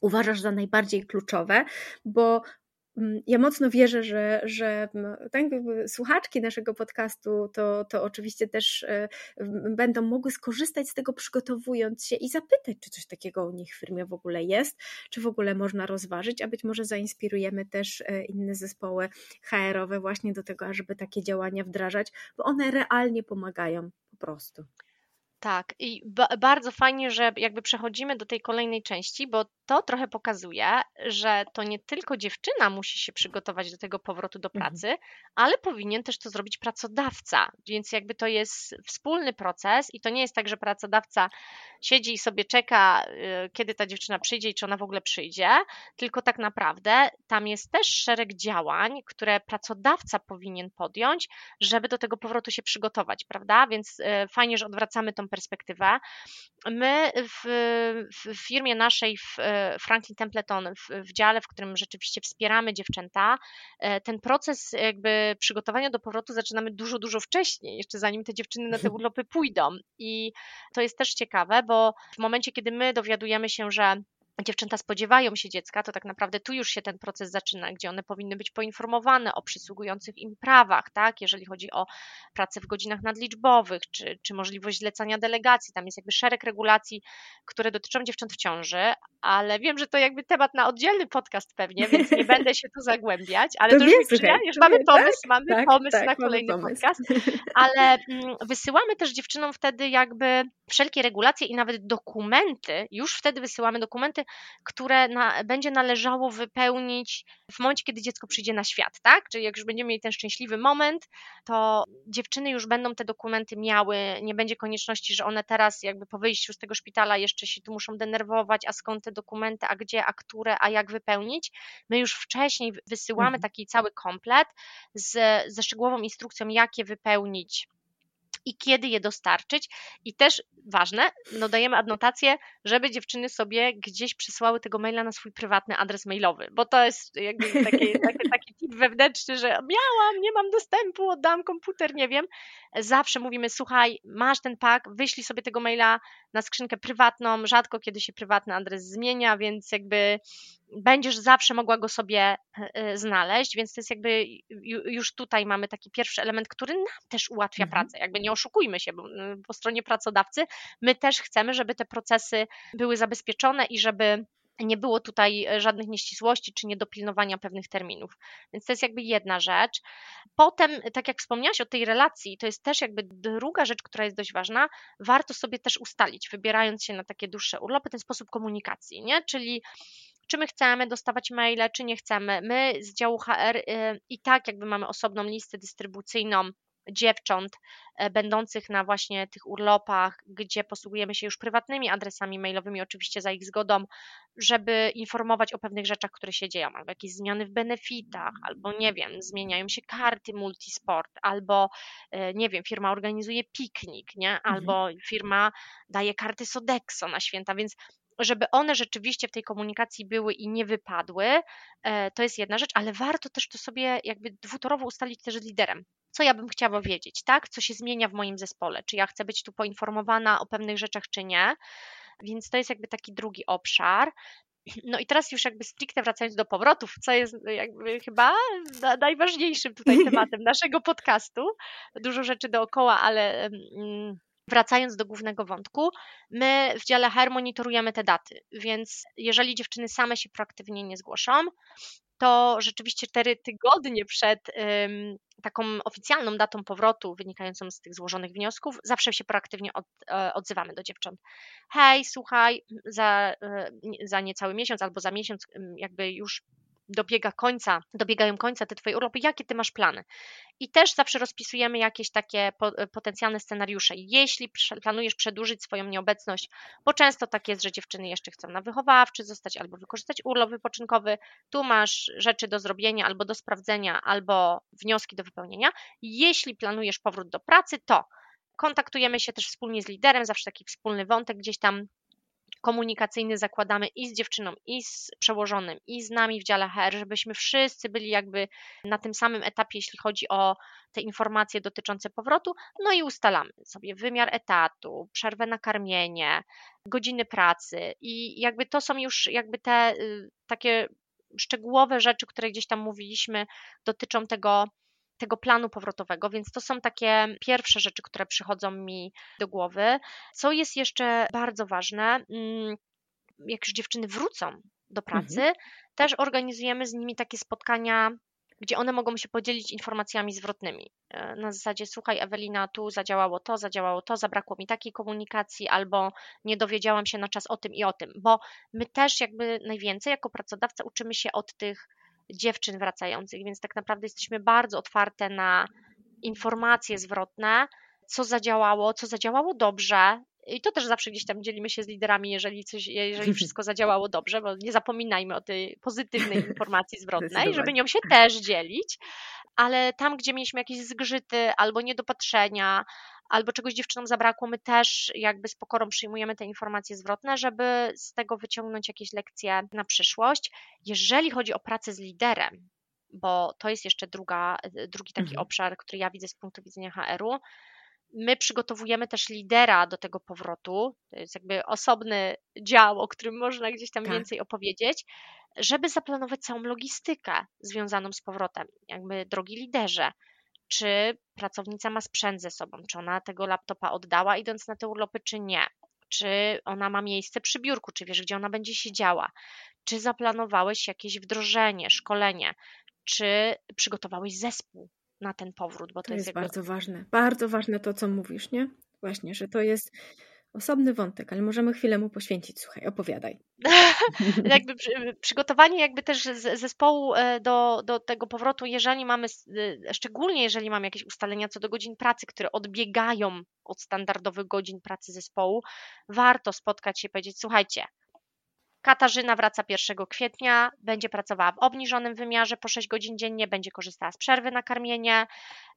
uważasz za najbardziej kluczowe, bo ja mocno wierzę, że, że tak słuchaczki naszego podcastu to, to oczywiście też e, będą mogły skorzystać z tego, przygotowując się i zapytać, czy coś takiego u nich w firmie w ogóle jest, czy w ogóle można rozważyć, a być może zainspirujemy też e, inne zespoły HR-owe właśnie do tego, żeby takie działania wdrażać, bo one realnie pomagają po prostu. Tak, i bardzo fajnie, że jakby przechodzimy do tej kolejnej części, bo to trochę pokazuje, że to nie tylko dziewczyna musi się przygotować do tego powrotu do mhm. pracy, mhm. ale powinien też to zrobić pracodawca. Więc jakby to jest wspólny proces i to nie jest tak, że pracodawca siedzi i sobie czeka, y, kiedy ta dziewczyna przyjdzie i czy ona w ogóle przyjdzie, tylko tak naprawdę tam jest też szereg działań, które pracodawca powinien podjąć, żeby do tego powrotu się przygotować, prawda? Więc y, fajnie, że odwracamy tą perspektywę. My w, w firmie naszej, w Franklin Templeton, w, w dziale, w którym rzeczywiście wspieramy dziewczęta, e, ten proces jakby przygotowania do powrotu zaczynamy dużo, dużo wcześniej, jeszcze zanim te dziewczyny na te urlopy pójdą. I to jest też ciekawe, bo w momencie, kiedy my dowiadujemy się, że dziewczęta spodziewają się dziecka, to tak naprawdę tu już się ten proces zaczyna, gdzie one powinny być poinformowane o przysługujących im prawach, tak, jeżeli chodzi o pracę w godzinach nadliczbowych, czy, czy możliwość zlecania delegacji, tam jest jakby szereg regulacji, które dotyczą dziewcząt w ciąży, ale wiem, że to jakby temat na oddzielny podcast pewnie, więc nie będę się tu zagłębiać, ale to, to już, już mamy tak, pomysł, tak, mamy tak, pomysł tak, na kolejny pomysł. podcast, ale mm, wysyłamy też dziewczynom wtedy jakby wszelkie regulacje i nawet dokumenty, już wtedy wysyłamy dokumenty które na, będzie należało wypełnić w momencie, kiedy dziecko przyjdzie na świat, tak? Czyli jak już będziemy mieli ten szczęśliwy moment, to dziewczyny już będą te dokumenty miały, nie będzie konieczności, że one teraz jakby po wyjściu z tego szpitala jeszcze się tu muszą denerwować, a skąd te dokumenty, a gdzie, a które, a jak wypełnić. My już wcześniej wysyłamy mhm. taki cały komplet z, ze szczegółową instrukcją, jak je wypełnić i kiedy je dostarczyć. I też ważne, no dajemy adnotację, żeby dziewczyny sobie gdzieś przysłały tego maila na swój prywatny adres mailowy, bo to jest jakby taki, taki, taki tip wewnętrzny, że miałam, nie mam dostępu, oddam komputer, nie wiem. Zawsze mówimy, słuchaj, masz ten pak, wyślij sobie tego maila na skrzynkę prywatną, rzadko kiedy się prywatny adres zmienia, więc jakby będziesz zawsze mogła go sobie e, e, znaleźć, więc to jest jakby już tutaj mamy taki pierwszy element, który nam też ułatwia mhm. pracę. Jakby nie oszukujmy się, bo po stronie pracodawcy my też chcemy, żeby te procesy były zabezpieczone i żeby nie było tutaj e, żadnych nieścisłości czy niedopilnowania pewnych terminów. Więc to jest jakby jedna rzecz. Potem, tak jak wspomniałaś o tej relacji, to jest też jakby druga rzecz, która jest dość ważna, warto sobie też ustalić, wybierając się na takie dłuższe urlopy, ten sposób komunikacji, nie? Czyli czy my chcemy dostawać maile, czy nie chcemy. My z działu HR y, i tak jakby mamy osobną listę dystrybucyjną dziewcząt e, będących na właśnie tych urlopach, gdzie posługujemy się już prywatnymi adresami mailowymi, oczywiście za ich zgodą, żeby informować o pewnych rzeczach, które się dzieją, albo jakieś zmiany w benefitach, albo nie wiem, zmieniają się karty multisport, albo e, nie wiem, firma organizuje piknik, nie? Mhm. albo firma daje karty Sodexo na święta, więc żeby one rzeczywiście w tej komunikacji były i nie wypadły, e, to jest jedna rzecz, ale warto też to sobie jakby dwutorowo ustalić też z liderem. Co ja bym chciała wiedzieć, tak? Co się zmienia w moim zespole? Czy ja chcę być tu poinformowana o pewnych rzeczach, czy nie? Więc to jest jakby taki drugi obszar. No i teraz już jakby stricte wracając do powrotów, co jest jakby chyba najważniejszym tutaj tematem naszego podcastu. Dużo rzeczy dookoła, ale wracając do głównego wątku, my w dziale HR monitorujemy te daty, więc jeżeli dziewczyny same się proaktywnie nie zgłoszą, to rzeczywiście cztery tygodnie przed ym, taką oficjalną datą powrotu wynikającą z tych złożonych wniosków, zawsze się proaktywnie od, e, odzywamy do dziewcząt. Hej, słuchaj, za, e, za niecały miesiąc albo za miesiąc jakby już dobiega końca, dobiegają końca te Twoje urlopy, jakie Ty masz plany? I też zawsze rozpisujemy jakieś takie potencjalne scenariusze. Jeśli planujesz przedłużyć swoją nieobecność, bo często tak jest, że dziewczyny jeszcze chcą na wychowawczy zostać albo wykorzystać urlop wypoczynkowy, tu masz rzeczy do zrobienia albo do sprawdzenia, albo wnioski do wypełnienia. Jeśli planujesz powrót do pracy, to kontaktujemy się też wspólnie z liderem, zawsze taki wspólny wątek gdzieś tam komunikacyjny zakładamy i z dziewczyną, i z przełożonym, i z nami w dziale HR, żebyśmy wszyscy byli jakby na tym samym etapie, jeśli chodzi o te informacje dotyczące powrotu, no i ustalamy sobie wymiar etatu, przerwę na karmienie, godziny pracy i jakby to są już jakby te y, takie szczegółowe rzeczy, które gdzieś tam mówiliśmy, dotyczą tego tego planu powrotowego, więc to są takie pierwsze rzeczy, które przychodzą mi do głowy. Co jest jeszcze bardzo ważne, mm, jak już dziewczyny wrócą do pracy, mhm. też organizujemy z nimi takie spotkania gdzie one mogą się podzielić informacjami zwrotnymi. E, na zasadzie, słuchaj, Ewelina, tu zadziałało to, zadziałało to, zabrakło mi takiej komunikacji, albo nie dowiedziałam się na czas o tym i o tym, bo my też jakby najwięcej jako pracodawca uczymy się od tych dziewczyn wracających, więc tak naprawdę jesteśmy bardzo otwarte na informacje zwrotne, co zadziałało, co zadziałało dobrze. I to też zawsze gdzieś tam dzielimy się z liderami, jeżeli coś, jeżeli wszystko zadziałało dobrze, bo nie zapominajmy o tej pozytywnej informacji zwrotnej, żeby nią się też dzielić. Ale tam, gdzie mieliśmy jakieś zgrzyty albo niedopatrzenia, albo czegoś dziewczynom zabrakło, my też jakby z pokorą przyjmujemy te informacje zwrotne, żeby z tego wyciągnąć jakieś lekcje na przyszłość. Jeżeli chodzi o pracę z liderem, bo to jest jeszcze druga, drugi taki mhm. obszar, który ja widzę z punktu widzenia HR-u, My przygotowujemy też lidera do tego powrotu. To jest jakby osobny dział, o którym można gdzieś tam tak. więcej opowiedzieć, żeby zaplanować całą logistykę związaną z powrotem. Jakby drogi liderze, czy pracownica ma sprzęt ze sobą, czy ona tego laptopa oddała idąc na te urlopy, czy nie, czy ona ma miejsce przy biurku, czy wiesz, gdzie ona będzie siedziała, czy zaplanowałeś jakieś wdrożenie, szkolenie, czy przygotowałeś zespół na ten powrót, bo to, to jest, jest jakby... bardzo ważne, bardzo ważne to, co mówisz, nie? Właśnie, że to jest osobny wątek, ale możemy chwilę mu poświęcić. Słuchaj, opowiadaj. jakby przy, przygotowanie jakby też zespołu e, do, do tego powrotu, jeżeli mamy, e, szczególnie jeżeli mamy jakieś ustalenia co do godzin pracy, które odbiegają od standardowych godzin pracy zespołu, warto spotkać się i powiedzieć, słuchajcie, Katarzyna wraca 1 kwietnia, będzie pracowała w obniżonym wymiarze po 6 godzin dziennie, będzie korzystała z przerwy na karmienie,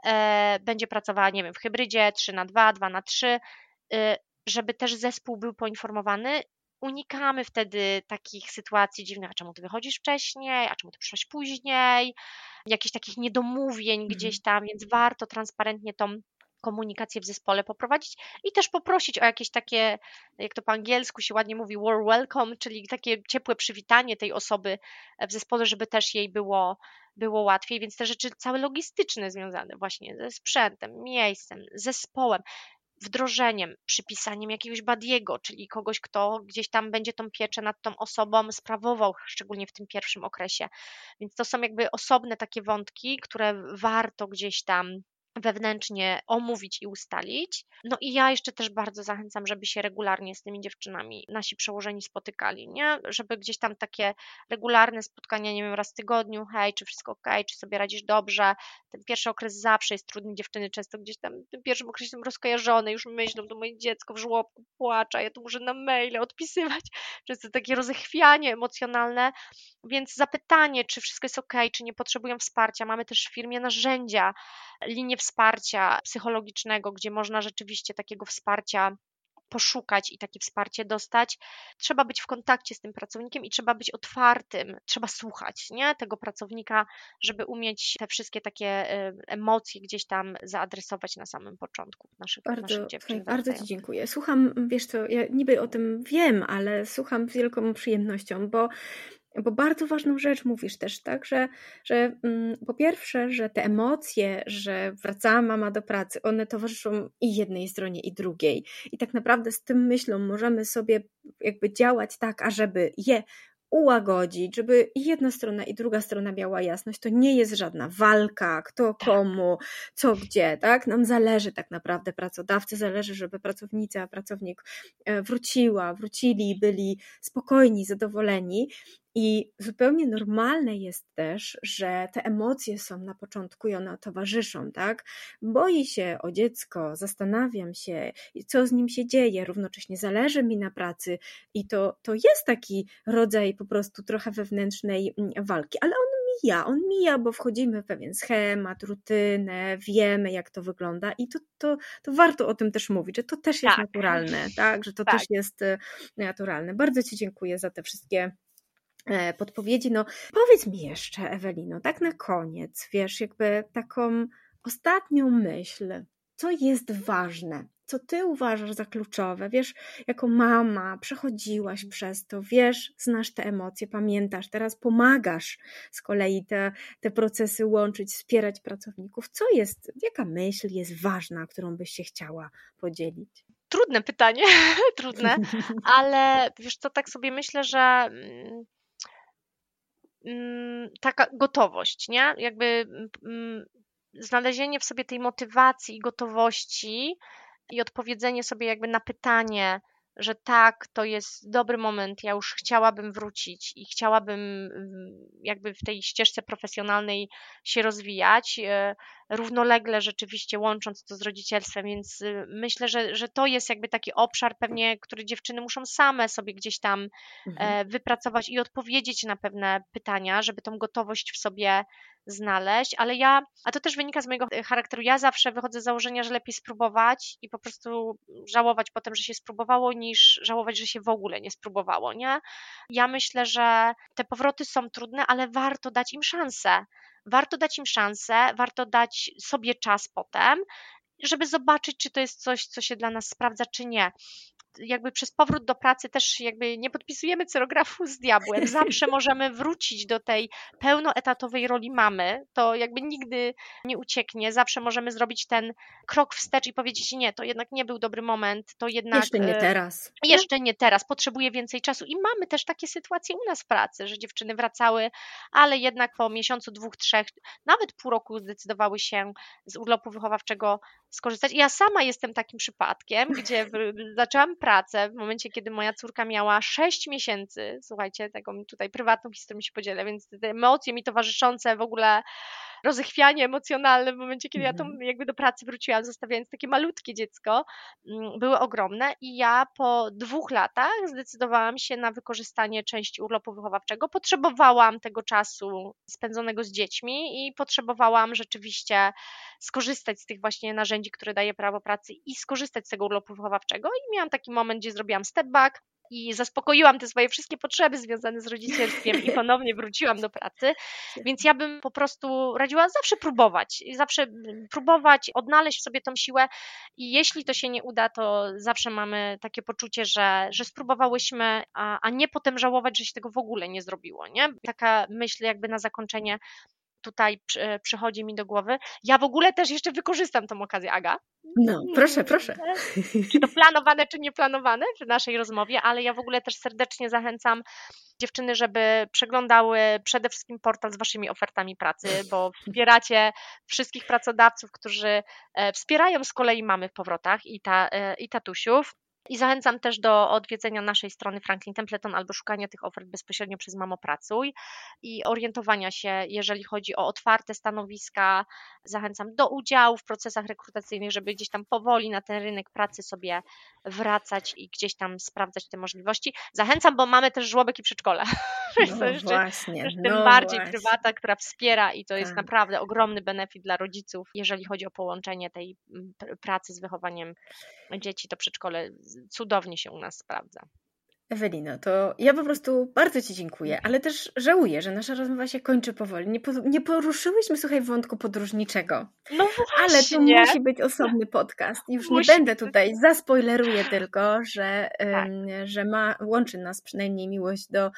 e, będzie pracowała, nie wiem, w hybrydzie 3 na 2, 2 na 3, e, żeby też zespół był poinformowany. Unikamy wtedy takich sytuacji dziwnych, a czemu ty wychodzisz wcześniej, a czemu ty przyszłaś później, jakichś takich niedomówień mhm. gdzieś tam, więc warto transparentnie tą komunikację w zespole poprowadzić i też poprosić o jakieś takie, jak to po angielsku się ładnie mówi, warm welcome, czyli takie ciepłe przywitanie tej osoby w zespole, żeby też jej było, było łatwiej, więc te rzeczy całe logistyczne związane właśnie ze sprzętem, miejscem, zespołem, wdrożeniem, przypisaniem jakiegoś badiego, czyli kogoś, kto gdzieś tam będzie tą pieczę nad tą osobą sprawował, szczególnie w tym pierwszym okresie. Więc to są jakby osobne takie wątki, które warto gdzieś tam wewnętrznie omówić i ustalić. No i ja jeszcze też bardzo zachęcam, żeby się regularnie z tymi dziewczynami nasi przełożeni spotykali, nie? Żeby gdzieś tam takie regularne spotkania, nie wiem, raz w tygodniu, hej, czy wszystko ok, czy sobie radzisz dobrze. Ten pierwszy okres zawsze jest trudny, dziewczyny często gdzieś tam w tym pierwszym okresie są rozkojarzone, już myślą, to moje dziecko w żłobku płacza, ja to muszę na maile odpisywać. Często takie rozechwianie emocjonalne, więc zapytanie, czy wszystko jest ok, czy nie potrzebują wsparcia. Mamy też w firmie narzędzia, linie wsparcia psychologicznego, gdzie można rzeczywiście takiego wsparcia poszukać i takie wsparcie dostać, trzeba być w kontakcie z tym pracownikiem i trzeba być otwartym, trzeba słuchać nie? tego pracownika, żeby umieć te wszystkie takie y, emocje gdzieś tam zaadresować na samym początku naszych, bardzo, naszych dziewczyn. Bardzo Ci dziękuję. Słucham, wiesz co, ja niby o tym wiem, ale słucham z wielką przyjemnością, bo bo bardzo ważną rzecz mówisz też, tak, że, że mm, po pierwsze, że te emocje, że wracała mama do pracy, one towarzyszą i jednej stronie, i drugiej. I tak naprawdę z tym myślą możemy sobie jakby działać tak, ażeby je ułagodzić, żeby i jedna strona i druga strona miała jasność. To nie jest żadna walka, kto tak. komu, co gdzie, tak? Nam zależy tak naprawdę pracodawcy, zależy, żeby pracownica, pracownik e, wróciła, wrócili, byli spokojni, zadowoleni. I zupełnie normalne jest też, że te emocje są na początku i one towarzyszą, tak? Boi się o dziecko, zastanawiam się, co z nim się dzieje, równocześnie zależy mi na pracy i to, to jest taki rodzaj po prostu trochę wewnętrznej mm, walki, ale on mija, on mija, bo wchodzimy w pewien schemat, rutynę, wiemy jak to wygląda i to, to, to warto o tym też mówić, że to też jest tak. naturalne, tak? Że to tak. też jest e, naturalne. Bardzo Ci dziękuję za te wszystkie podpowiedzi. No, powiedz mi jeszcze, Ewelino, tak na koniec, wiesz, jakby taką ostatnią myśl, co jest ważne, co ty uważasz za kluczowe, wiesz, jako mama przechodziłaś przez to, wiesz, znasz te emocje, pamiętasz, teraz pomagasz z kolei te, te procesy łączyć, wspierać pracowników. Co jest, jaka myśl jest ważna, którą byś się chciała podzielić? Trudne pytanie, trudne, ale wiesz co, tak sobie myślę, że Mm, taka gotowość, nie? Jakby mm, mm, znalezienie w sobie tej motywacji i gotowości i odpowiedzenie sobie jakby na pytanie, że tak, to jest dobry moment, ja już chciałabym wrócić i chciałabym mm, jakby w tej ścieżce profesjonalnej się rozwijać, e, równolegle rzeczywiście łącząc to z rodzicielstwem, więc y, myślę, że, że to jest jakby taki obszar pewnie, który dziewczyny muszą same sobie gdzieś tam mhm. E, wypracować i odpowiedzieć na pewne pytania, żeby tą gotowość w sobie znaleźć, ale ja, a to też wynika z mojego charakteru, ja zawsze wychodzę z założenia, że lepiej spróbować i po prostu żałować potem, że się spróbowało, niż żałować, że się w ogóle nie spróbowało, nie? Ja myślę, że te powroty są trudne, ale warto dać im szansę. Warto dać im szansę, warto dać sobie czas potem, żeby zobaczyć, czy to jest coś, co się dla nas sprawdza, czy nie jakby przez powrót do pracy też jakby nie podpisujemy cerografu z diabłem. Zawsze możemy wrócić do tej pełnoetatowej roli mamy. To jakby nigdy nie ucieknie. Zawsze możemy zrobić ten krok wstecz i powiedzieć nie, to jednak nie był dobry moment, to jednak... Jeszcze nie e, teraz. Jeszcze nie teraz, potrzebuję więcej czasu. I mamy też takie sytuacje u nas w pracy, że dziewczyny wracały, ale jednak po miesiącu, dwóch, trzech, nawet pół roku zdecydowały się z urlopu wychowawczego skorzystać. Ja sama jestem takim przypadkiem, gdzie zaczęłam pracę w momencie, kiedy moja córka miała 6 miesięcy. Słuchajcie, tego mi tutaj prywatną historię mi się podzielę, więc te emocje mi towarzyszące w ogóle rozechwianie emocjonalne w momencie, kiedy ja tam mhm. jakby do pracy wróciłam, zostawiając takie malutkie dziecko, mm, były ogromne i ja po dwóch latach zdecydowałam się na wykorzystanie części urlopu wychowawczego. Potrzebowałam tego czasu spędzonego z dziećmi i potrzebowałam rzeczywiście skorzystać z tych właśnie narzędzi, które daje prawo pracy i skorzystać z tego urlopu wychowawczego i miałam taki moment, gdzie zrobiłam step back, i zaspokoiłam te swoje wszystkie potrzeby związane z rodzicielstwem i ponownie wróciłam do pracy. Więc ja bym po prostu radziła zawsze próbować, zawsze próbować, odnaleźć w sobie tą siłę i jeśli to się nie uda, to zawsze mamy takie poczucie, że, że spróbowałyśmy, a, a nie potem żałować, że się tego w ogóle nie zrobiło. Nie? Taka myśl jakby na zakończenie tutaj przychodzi mi do głowy. Ja w ogóle też jeszcze wykorzystam tą okazję, Aga. No, proszę, proszę. Czy to planowane, czy nieplanowane w naszej rozmowie, ale ja w ogóle też serdecznie zachęcam dziewczyny, żeby przeglądały przede wszystkim portal z waszymi ofertami pracy, bo wspieracie wszystkich pracodawców, którzy e, wspierają z kolei mamy w powrotach i, ta, e, i tatusiów. I zachęcam też do odwiedzenia naszej strony Franklin Templeton albo szukania tych ofert bezpośrednio przez Mamo Pracuj i orientowania się, jeżeli chodzi o otwarte stanowiska. Zachęcam do udziału w procesach rekrutacyjnych, żeby gdzieś tam powoli na ten rynek pracy sobie wracać i gdzieś tam sprawdzać te możliwości. Zachęcam, bo mamy też żłobek i przedszkole. No jeszcze, właśnie, tym no bardziej właśnie. prywata, która wspiera i to tak. jest naprawdę ogromny benefit dla rodziców, jeżeli chodzi o połączenie tej mm, pracy z wychowaniem dzieci, to przedszkole cudownie się u nas sprawdza. Ewelino, to ja po prostu bardzo Ci dziękuję, ale też żałuję, że nasza rozmowa się kończy powoli. Nie, po, nie poruszyłyśmy, słuchaj, wątku podróżniczego. No właśnie. Ale to musi być osobny podcast. Już musi nie będę tutaj, zaspoileruję tylko, że, tak. że ma, łączy nas przynajmniej miłość do,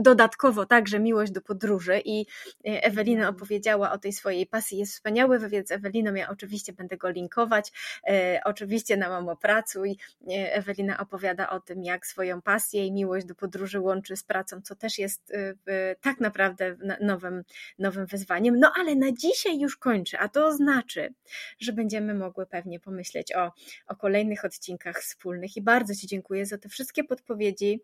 dodatkowo także miłość do podróży i e, Ewelina mhm. opowiedziała o tej swojej pasji. Jest wspaniały wywiad z Eweliną, ja oczywiście będę go linkować. E, oczywiście na Mamo Pracuj. E, Ewelina opowiada o tym, jak swoją pasję i miłość do podróży łączy z pracą, co też jest y, tak naprawdę nowym, nowym wyzwaniem. No ale na dzisiaj już kończę, a to znaczy, że będziemy mogły pewnie pomyśleć o, o kolejnych odcinkach wspólnych i bardzo Ci dziękuję za te wszystkie podpowiedzi,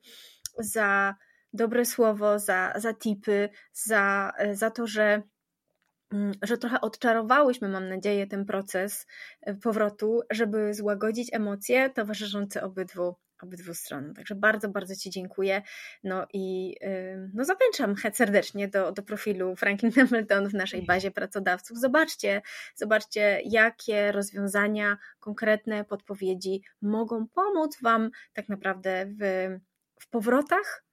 za dobre słowo, za, za tipy, za, za to, że mm, że trochę odczarowałyśmy, mam nadzieję, ten proces powrotu, żeby złagodzić emocje towarzyszące obydwu obydwu stron. Także bardzo, bardzo Ci dziękuję. No i no zachęcam serdecznie do, do profilu Franklin Templeton w naszej bazie pracodawców. Zobaczcie, zobaczcie, jakie rozwiązania, konkretne podpowiedzi mogą pomóc Wam tak naprawdę w, w powrotach,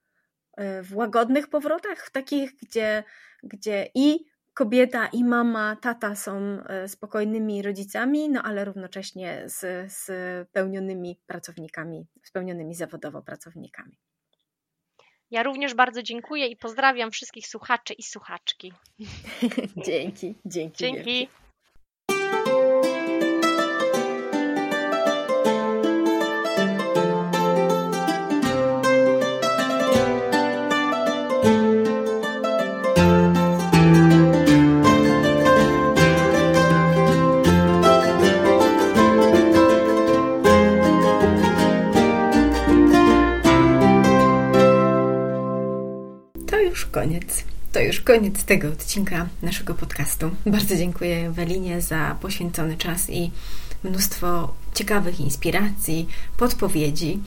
y, w łagodnych powrotach, w takich, gdzie, gdzie i kobieta i mama, tata są e, spokojnymi rodzicami, no ale równocześnie z, z pełnionymi pracownikami, spełnionymi zawodowo pracownikami. Ja również bardzo dziękuję i pozdrawiam wszystkich słuchaczy i słuchaczki. dzięki, dzięki. Dzięki. Wielkie. Koniec. To już koniec tego odcinka naszego podcastu. Bardzo dziękuję Ewelinie za poświęcony czas i mnóstwo ciekawych inspiracji, podpowiedzi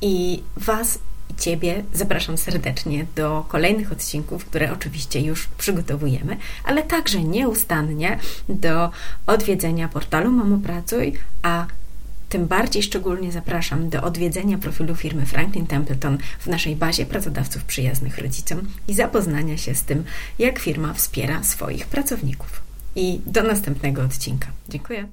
i Was i Ciebie zapraszam serdecznie do kolejnych odcinków, które oczywiście już przygotowujemy, ale także nieustannie do odwiedzenia portalu Mamo Pracuj, a tym bardziej szczególnie zapraszam do odwiedzenia profilu firmy Franklin Templeton w naszej bazie pracodawców przyjaznych rodzicom i zapoznania się z tym, jak firma wspiera swoich pracowników. I do następnego odcinka. Dziękuję.